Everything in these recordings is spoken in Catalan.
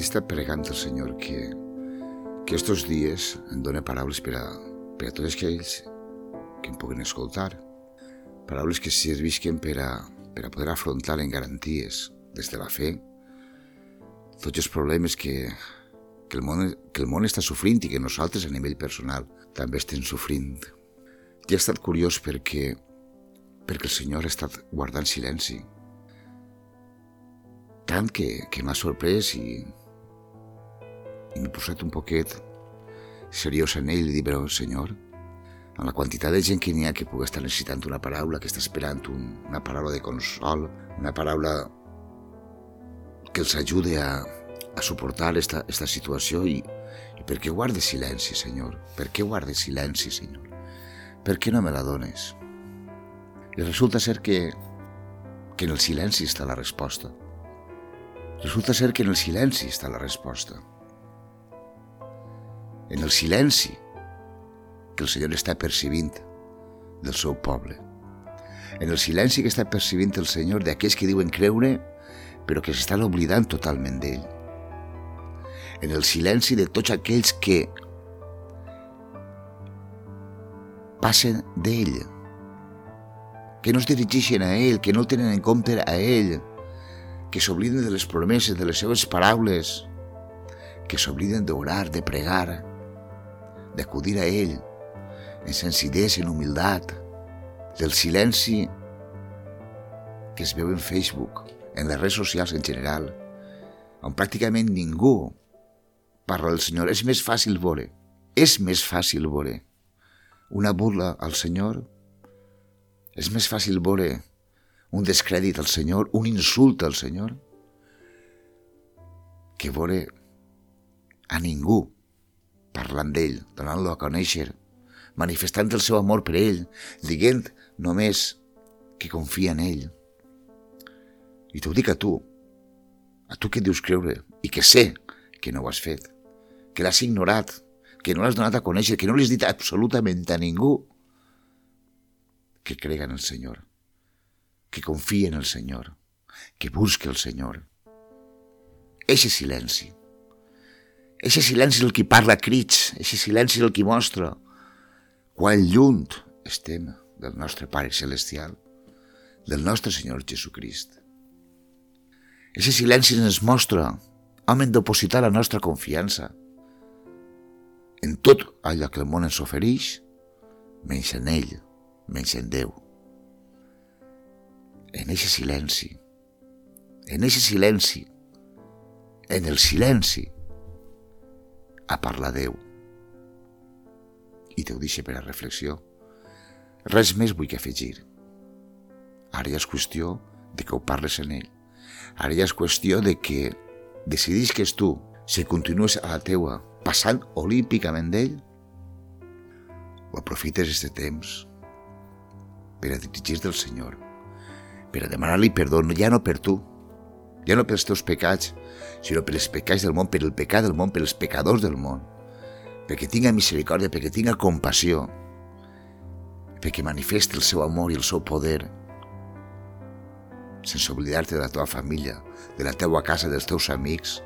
li està pregant al Senyor que, que estos dies em dona paraules per a, per a tots aquells que em puguin escoltar. Paraules que servisquen per a, per a poder afrontar en garanties des de la fe tots els problemes que, que, el món, que el món està sofrint i que nosaltres a nivell personal també estem sofrint. I ha estat curiós perquè, perquè el Senyor ha estat guardant silenci. Tant que, que m'ha sorprès i m'he posat un poquet seriós en ell i dir, però Senyor, amb la quantitat de gent que n'hi ha que pugui estar necessitant una paraula, que està esperant un, una paraula de consol, una paraula que els ajude a, a suportar esta, esta situació i, i per què guardes silenci, Senyor? Per què guardes silenci, Senyor? Per què no me la dones? I resulta ser que, que en el silenci està la resposta. Resulta ser que en el silenci està la resposta en el silenci que el Senyor està percibint del seu poble. En el silenci que està percibint el Senyor d'aquells que diuen creure, però que s'estan oblidant totalment d'ell. En el silenci de tots aquells que passen d'ell, que no es dirigeixen a ell, que no el tenen en compte a ell, que s'obliden de les promeses, de les seves paraules, que s'obliden d'orar, de pregar, d'acudir a ell, en senzillesa, en humilitat, del silenci que es veu en Facebook, en les redes socials en general, on pràcticament ningú parla del Senyor. És més fàcil veure, és més fàcil veure una burla al Senyor, és més fàcil veure un descrèdit al Senyor, un insult al Senyor, que veure a ningú parlant d'ell, donant-lo a conèixer, manifestant el seu amor per ell, dient només que confia en ell. I t'ho dic a tu, a tu que dius creure i que sé que no ho has fet, que l'has ignorat, que no l'has donat a conèixer, que no l'has dit absolutament a ningú, que crega en el Senyor, que confia en el Senyor, que busque el Senyor. Eixe silenci, Eixe silenci el qui parla crits, eixe silenci el qui mostra quan lluny estem del nostre Pare Celestial, del nostre Senyor Jesucrist. Eixe silenci ens mostra hem d'opositar la nostra confiança en tot allò que el món ens ofereix, menys en ell, menys en Déu. En eixe silenci, en eixe silenci, en el silenci, a parlar Déu. I te ho deixo per a reflexió. Res més vull que afegir. Ara ja és qüestió de que ho parles en ell. Ara ja és qüestió de que decidis que és tu, si continues a la teua, passant olímpicament d'ell, o aprofites aquest temps per a dirigir-te al Senyor, per a demanar-li perdó, ja no per tu, ja no pels teus pecats, sinó pels pecats del món, per el pecat del món, pels pecadors del món, perquè tinga misericòrdia, perquè tinga compassió, perquè manifesti el seu amor i el seu poder, sense oblidar-te de la teva família, de la teua casa, dels teus amics,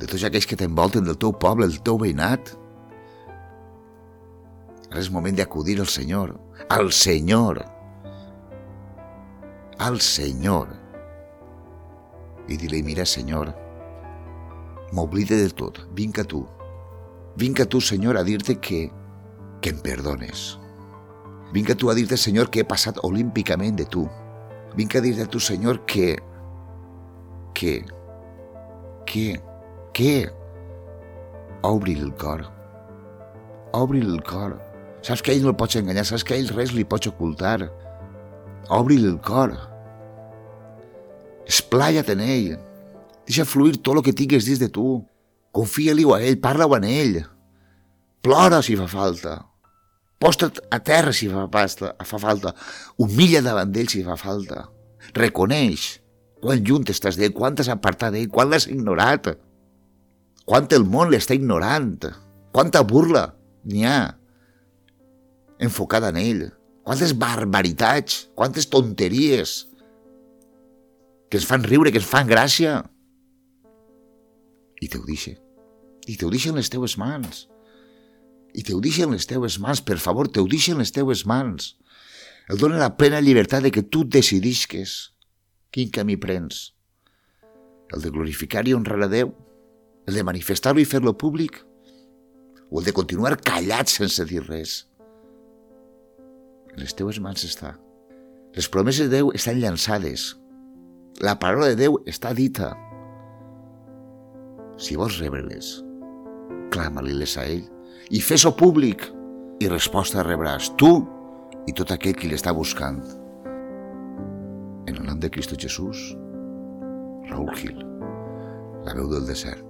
de tots aquells que t'envolten, del teu poble, del teu veïnat. Ara és moment d'acudir al Senyor, al Senyor, al Senyor, i dir-li, mira, Senyor, m'oblide de tot, vinc a tu. Vinc a tu, Senyor, a dir-te que, que em perdones. Vinc a tu a dir-te, Senyor, que he passat olímpicament de tu. Vinc a dir-te a tu, Senyor, que... que... que... que... Obri el cor. Obri el cor. Saps que ell no el pots enganyar, saps que ell res li pots ocultar. Obri el cor. Esplaya't en ell. Deixa fluir tot el que tingues dins de tu. Confia-li a ell, parla-ho en ell. Plora si fa falta. Posta't a terra si fa, pasta, fa falta. Humilla davant d'ell si fa falta. Reconeix quan lluny estàs d'ell, quan t'has apartat d'ell, quan l'has ignorat. Quant el món l'està ignorant. Quanta burla n'hi ha enfocada en ell. Quantes barbaritats, quantes tonteries que ens fan riure, que ens fan gràcia. I te ho deixa. I te ho deixa en les teues mans. I te ho deixa en les teues mans, per favor, te ho deixa en les teues mans. El dona la plena llibertat de que tu decidisques quin camí prens. El de glorificar i honrar a Déu, el de manifestar-lo i fer-lo públic, o el de continuar callat sense dir res. En les teues mans està. Les promeses de Déu estan llançades. La paraula de Déu està dita. Si vols rebre-les, clama-li-les a ell i fes-ho públic i resposta rebràs tu i tot aquell qui l'està buscant. En el nom de Cristo Jesús, Raúl Gil, la veu del desert.